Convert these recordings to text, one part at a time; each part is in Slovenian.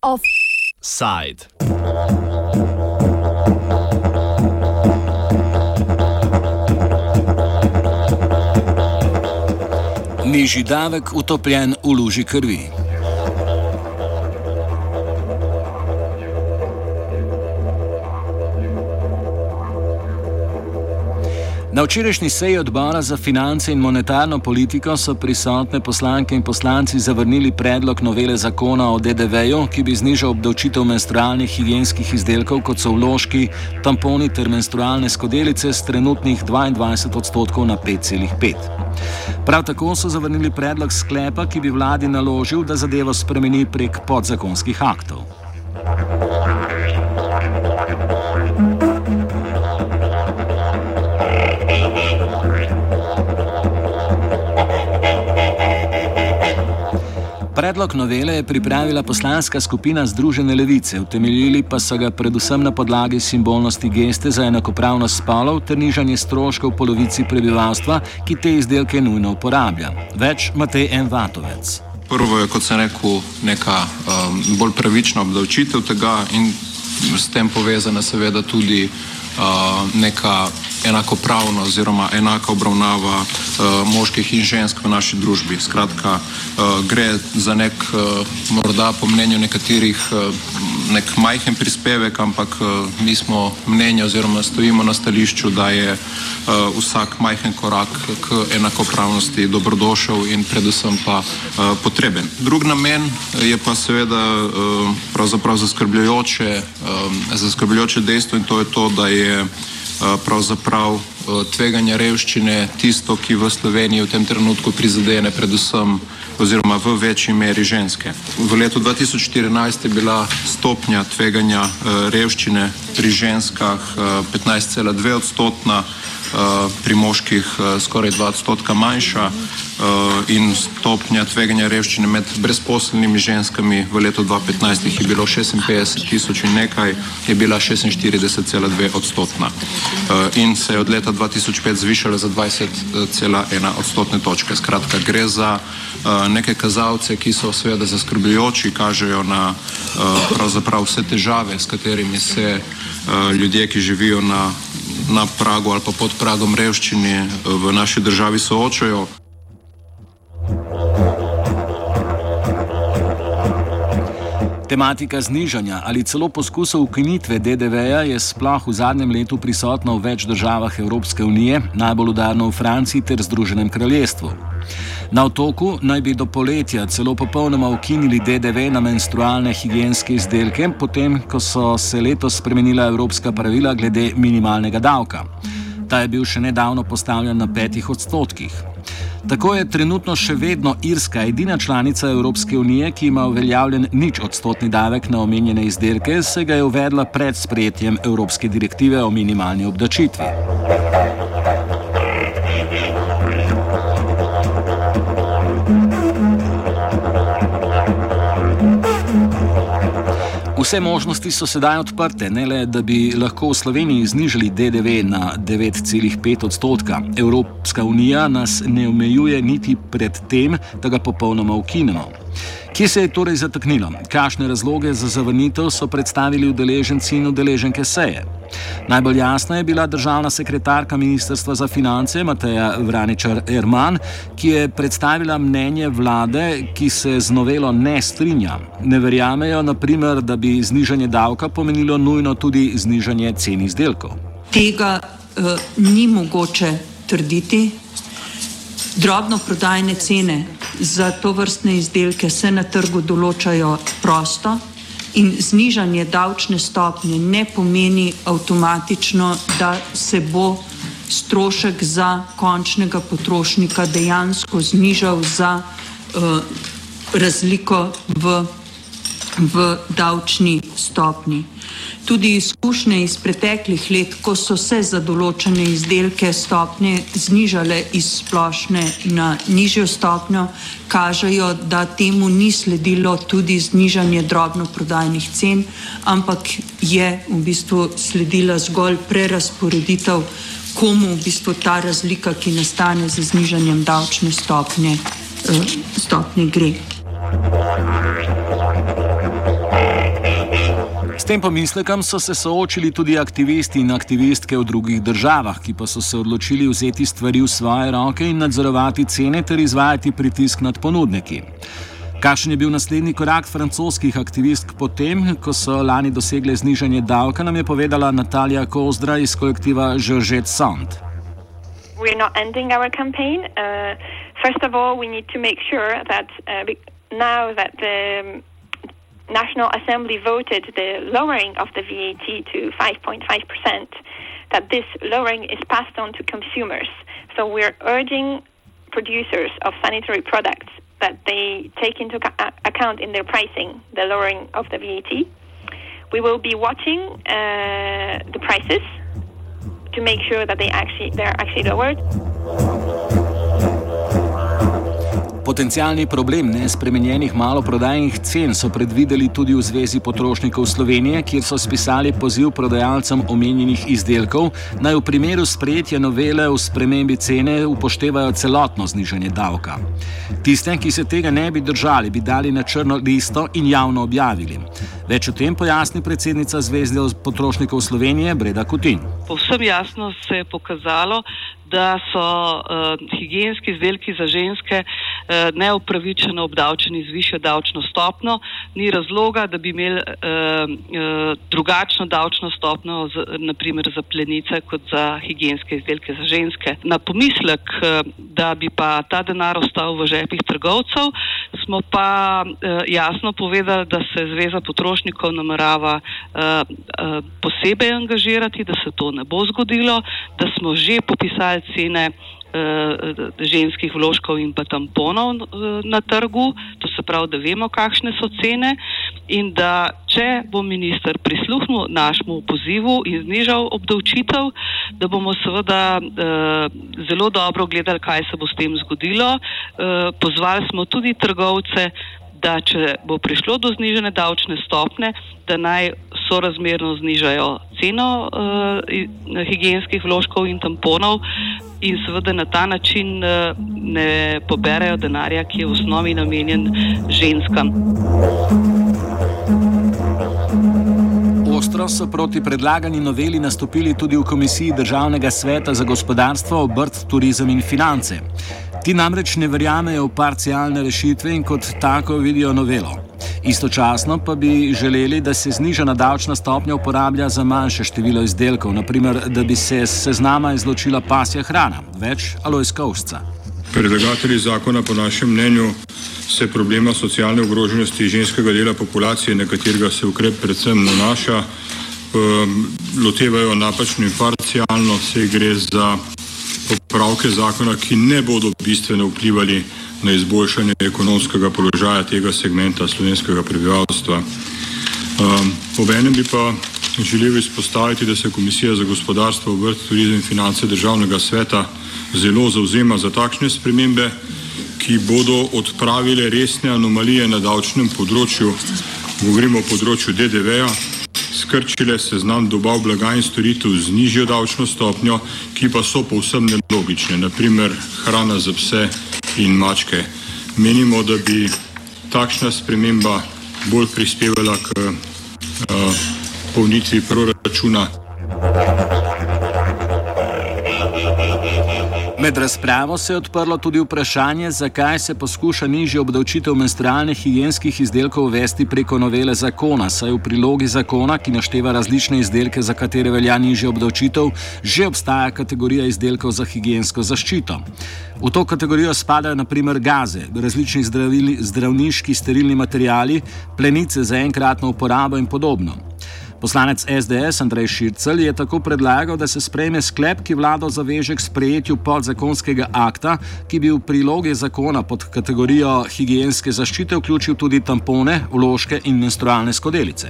Offside. Nižji davek utopljen v luži krvi. Na včerajšnji seji odbora za finance in monetarno politiko so prisotne poslanke in poslanci zavrnili predlog novele zakona o DDV-ju, ki bi znižal obdavčitev menstrualnih higijenskih izdelkov, kot so vložki, tamponi ter menstrualne skodelice, z trenutnih 22 odstotkov na 5,5. Prav tako so zavrnili predlog sklepa, ki bi vladi naložil, da zadevo spremeni prek podzakonskih aktov. Predlog novele je pripravila poslanska skupina Združene levice, utemeljili pa so ga predvsem na podlagi simbolnosti geste za enakopravnost spolov ter nižanje stroškov polovici prebivalstva, ki te izdelke nujno uporablja. Več Matej M. Vatovec. Prvo je, kot sem rekel, neka um, bolj pravična obdavčitev tega in s tem povezana seveda tudi uh, neka enakopravna oziroma enaka obravnava uh, moških in žensk v naši družbi. Skratka, uh, gre za nek, uh, morda po mnenju nekaterih, uh, nek majhen prispevek, ampak mi smo mnenja oziroma stojimo na stališču, da je vsak majhen korak k enakopravnosti dobrodošel in predvsem pa potreben. Drug namen je pa seveda pravzaprav zaskrbljujoče, zaskrbljujoče dejstvo in to je to, da je pravzaprav tveganja revščine tisto, ki v Sloveniji v tem trenutku prizadene predvsem oziroma v večji meri ženske. V letu 2014 je bila stopnja tveganja revščine pri ženskah 15,2 odstotna, pri moških skoraj 2 odstotka manjša in stopnja tveganja revščine med brezposelnimi ženskami v letu 2015 je bilo 56 tisoč in nekaj, je bila 46,2 odstotna in se je od leta 2005 zvišala za 20,1 odstotne točke. Skratka, gre za neke kazalce, ki so seveda zaskrbljujoči, kažejo na pravzaprav vse težave, s katerimi se ljudje, ki živijo na na pragu ali pa pod pragom revščine v naši državi soočajo. Tematika znižanja ali celo poskusov ukinitve DDV-ja je sploh v zadnjem letu prisotna v več državah Evropske unije, najbolj udarno v Franciji ter Združenem kraljestvu. Na otoku naj bi do poletja celo popolnoma ukinili DDV na menstrualne higijenske izdelke, potem ko so se letos spremenila evropska pravila glede minimalnega davka. Ta je bil še nedavno postavljen na petih odstotkih. Tako je trenutno še vedno Irska edina članica Evropske unije, ki ima uveljavljen nič odstotni davek na omenjene izdelke, se ga je uvedla pred sprejetjem Evropske direktive o minimalni obdačitvi. Vse možnosti so sedaj odprte, ne le, da bi lahko v Sloveniji znižali DDV na 9,5 odstotka. Evropska unija nas ne omejuje niti pred tem, da ga popolnoma ukinemo. Kje se je torej zataknilo? Kakšne razloge za zavrnitev so predstavili udeleženci in udeleženke seje? Najbolj jasna je bila državna sekretarka Ministrstva za finance Mateja Vraničar Erman, ki je predstavila mnenje vlade, ki se z novelo ne strinja. Ne verjamejo, naprimer, da bi znižanje davka pomenilo nujno tudi znižanje cen izdelkov. Tega uh, ni mogoče trditi. Drobno prodajne cene za to vrstne izdelke se na trgu določajo prosto in znižanje davčne stopnje ne pomeni avtomatično, da se bo strošek za končnega potrošnika dejansko znižal za uh, razliko v, v davčni stopni. Tudi izkušnje iz preteklih let, ko so se za določene izdelke stopnje znižale iz splošne na nižjo stopnjo, kažejo, da temu ni sledilo tudi znižanje drobnoprodajnih cen, ampak je v bistvu sledila zgolj prerasporeditev komu v bistvu ta razlika, ki nastane z znižanjem davčne stopnje, uh, stopnje gre. Tem pomislekom so se soočili tudi aktivisti in aktivistke v drugih državah, ki pa so se odločili vzeti stvari v svoje roke in nadzorovati cene ter izvajati pritisk nad ponudniki. Kakšen je bil naslednji korak francoskih aktivistk potem, ko so lani dosegle znižanje davka, nam je povedala Natalija Kozdra iz kolektiva Georgette Sand. We're not ending our campaign. Uh, first of all, we need to make sure that uh, now that the National Assembly voted the lowering of the VAT to 5.5%, that this lowering is passed on to consumers. So we're urging producers of sanitary products that they take into account in their pricing the lowering of the VAT. We will be watching uh, the prices to make sure that they actually they're actually lowered. Potencijalni problem nespremenjenih maloprodajnih cen so predvideli tudi v Zvezi potrošnikov Slovenije, kjer so spisali poziv prodajalcem omenjenih izdelkov, naj v primeru sprejetja novele v spremembi cene upoštevajo celotno znižanje davka. Tiste, ki se tega ne bi držali, bi dali na črno listo in javno objavili. Več o tem pojasni predsednica Zvezde potrošnikov Slovenije Breda Kutin. Povsem jasno se je pokazalo, da so uh, higijenski izdelki za ženske uh, neupravičeno obdavčeni z višjo davčno stopno. Ni razloga, da bi imeli uh, uh, drugačno davčno stopno, z, naprimer za plenice, kot za higijenske izdelke za ženske. Na pomislek, uh, da bi pa ta denar ostal v žepih trgovcev, smo pa uh, jasno povedali, da se Zveza potrošnikov namerava uh, uh, posebej angažirati, da se to ne bo zgodilo, da smo že popisali cene ženskih vložkov in pa tamponov uh, na trgu, to se pravi, da vemo, kakšne so cene in da če bo minister prisluhnil našemu pozivu in znižal obdavčitev, da bomo seveda uh, zelo dobro gledali, kaj se bo s tem zgodilo. Pozvali smo tudi trgovce, da če bo prišlo do znižene davčne stopne, da naj sorazmerno znižajo ceno uh, higijenskih vložkov in tamponov in seveda na ta način uh, ne poberajo denarja, ki je v osnovi namenjen ženskam. Ostro so proti predlagani noveli nastopili tudi v Komisiji Državnega sveta za gospodarstvo, obrt, turizem in finance. Ti namreč ne verjamejo v parcialne rešitve in kot tako vidijo novelo. Istočasno pa bi želeli, da se znižana davčna stopnja uporablja za manjše število izdelkov, naprimer, da bi se z seznama izločila pasja hrana, več alojskovšca. Predlagatelji zakona, po našem mnenju, se problema socialne ogroženosti ženskega dela populacije, na katerega se ukrep predvsem nanaša, um, lotevajo napačno in parcialno, se gre za popravke zakona, ki ne bodo bistveno vplivali na izboljšanje ekonomskega položaja tega segmenta slovenskega prebivalstva. Um, Obenem bi pa želel izpostaviti, da se Komisija za gospodarstvo, obrt, turizem in finance državnega sveta zelo zauzema za takšne spremembe, ki bodo odpravile resne anomalije na davčnem področju, govorimo o področju DDV-ja, skrčile seznam dobav blaga in storitev z nižjo davčno stopnjo, ki pa so povsem nelogične, naprimer hrana za pse in mačke. Menimo, da bi takšna sprememba bolj prispevala k uh, polnitvi proračuna. Med razpravo se je odprlo tudi vprašanje, zakaj se poskuša nižjo obdavčitev menstrualnih higijenskih izdelkov uvesti preko novele zakona, saj v prilogi zakona, ki našteva različne izdelke, za katere velja nižja obdavčitev, že obstaja kategorija izdelkov za higijensko zaščito. V to kategorijo spadajo naprimer gaze, različni zdravili, zdravniški sterilni materijali, plenice za enkratno uporabo in podobno. Poslanec SDS Andrej Šircel je tako predlagal, da se sprejme sklep, ki vlado zaveže k sprejetju podzakonskega akta, ki bi v prilogi zakona pod kategorijo higijenske zaščite vključil tudi tampone, vložke in menstrualne skodelice.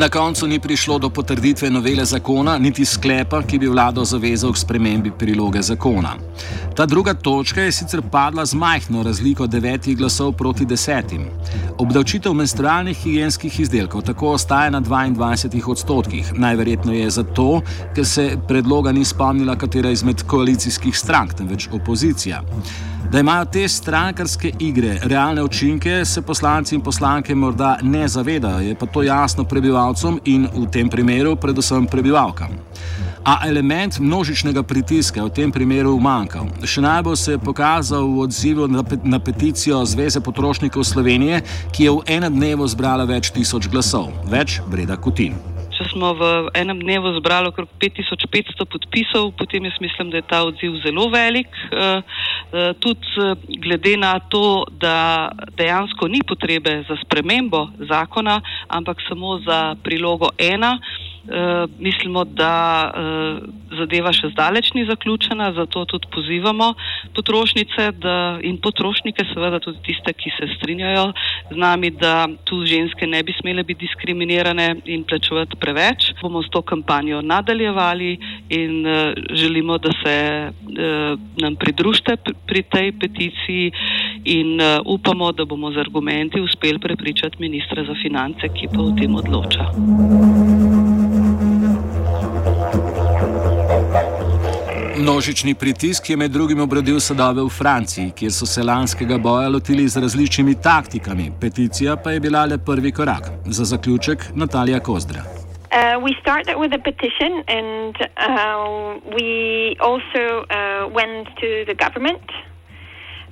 Na koncu ni prišlo do potrditve novele zakona, niti sklepa, ki bi vlado zavezal k spremembi priloge zakona. Ta druga točka je sicer padla z majhno razliko devetih glasov proti desetim. Obdavčitev menstrualnih higijenskih izdelkov tako ostaja na 22 odstotkih. Najverjetneje zato, ker se predloga ni spomnila katera izmed koalicijskih strank, temveč opozicija. Da imajo te strankarske igre realne učinke, se poslanci in poslanke morda ne zavedajo, je pa to jasno prebivalcem in v tem primeru predvsem prebivalkam. A element množičnega pritiska je v tem primeru umanjkal. Še najbolj se je pokazal v odzivu na peticijo Zveze potrošnikov Slovenije, ki je v enem dnevu zbrala več tisoč glasov, več breda kutin če smo v enem dnevu zbrali okrog 5500 podpisov, potem jaz mislim, da je ta odziv zelo velik. Eh, tudi eh, glede na to, da dejansko ni potrebe za spremembo zakona, ampak samo za prilogo ena. Uh, mislimo, da uh, zadeva še zdaleč ni zaključena, zato tudi pozivamo potrošnice da, in potrošnike, seveda tudi tiste, ki se strinjajo z nami, da tu ženske ne bi smele biti diskriminirane in plačevati preveč. Bomo s to kampanjo nadaljevali in uh, želimo, da se uh, nam pridružite pri tej peticiji in uh, upamo, da bomo z argumenti uspeli prepričati ministra za finance, ki pa o tem odloča. Množični pritisk je med drugim obrodil sadove v Franciji, kjer so se lanskega boja lotili z različnimi taktikami. Peticija pa je bila le prvi korak. Za zaključek Natalija Kozdra. Uh, we started with a petition and uh, we also uh, went to the government.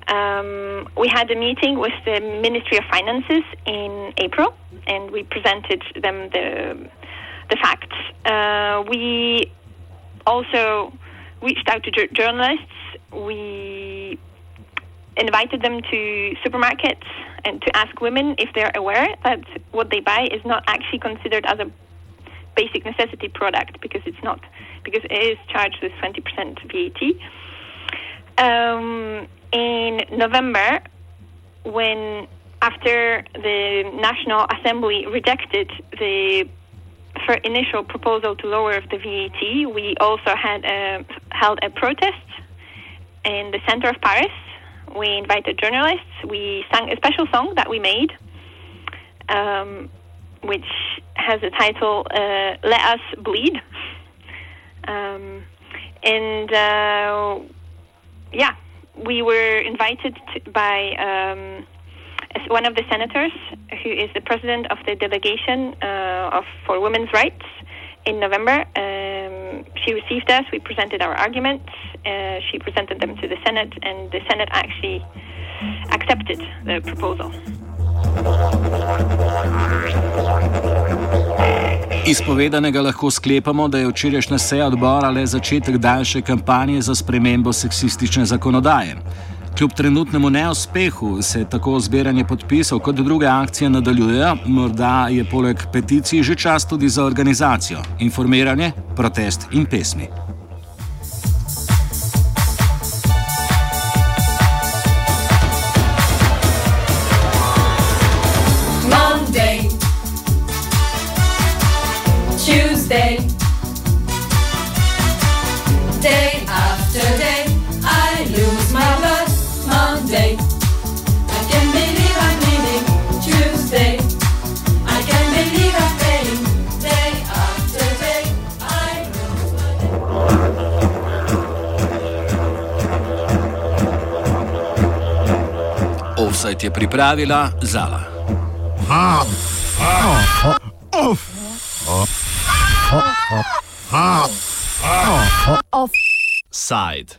Um, we had a meeting with the Ministry of Finances in April and we presented them the, the facts. Uh, we also reached out to journalists. We invited them to supermarkets and to ask women if they're aware that what they buy is not actually considered as a basic necessity product because it's not because it is charged with 20% VAT. Um, in November, when after the National Assembly rejected the initial proposal to lower the VAT, we also had a, held a protest in the center of Paris. We invited journalists. We sang a special song that we made, um, which has the title uh, "Let Us Bleed," um, and uh, yeah, we were invited to, by. Um, one of the senators, who is the president of the delegation uh, of for women's rights, in November. Um, she received us. We presented our arguments. Uh, she presented them to the Senate, and the Senate actually accepted the proposal. Iz povedanega lahko sklepamo, da je včerajšnja seja odbora le začetek daljše kampanje za spremembo seksistične zakonodaje. Kljub trenutnemu neuspehu se tako zbiranje podpisov kot druge akcije nadaljujejo, morda je poleg peticij že čas tudi za organizacijo, informiranje, protest in pesmi. Je pripravila Zala. Offside.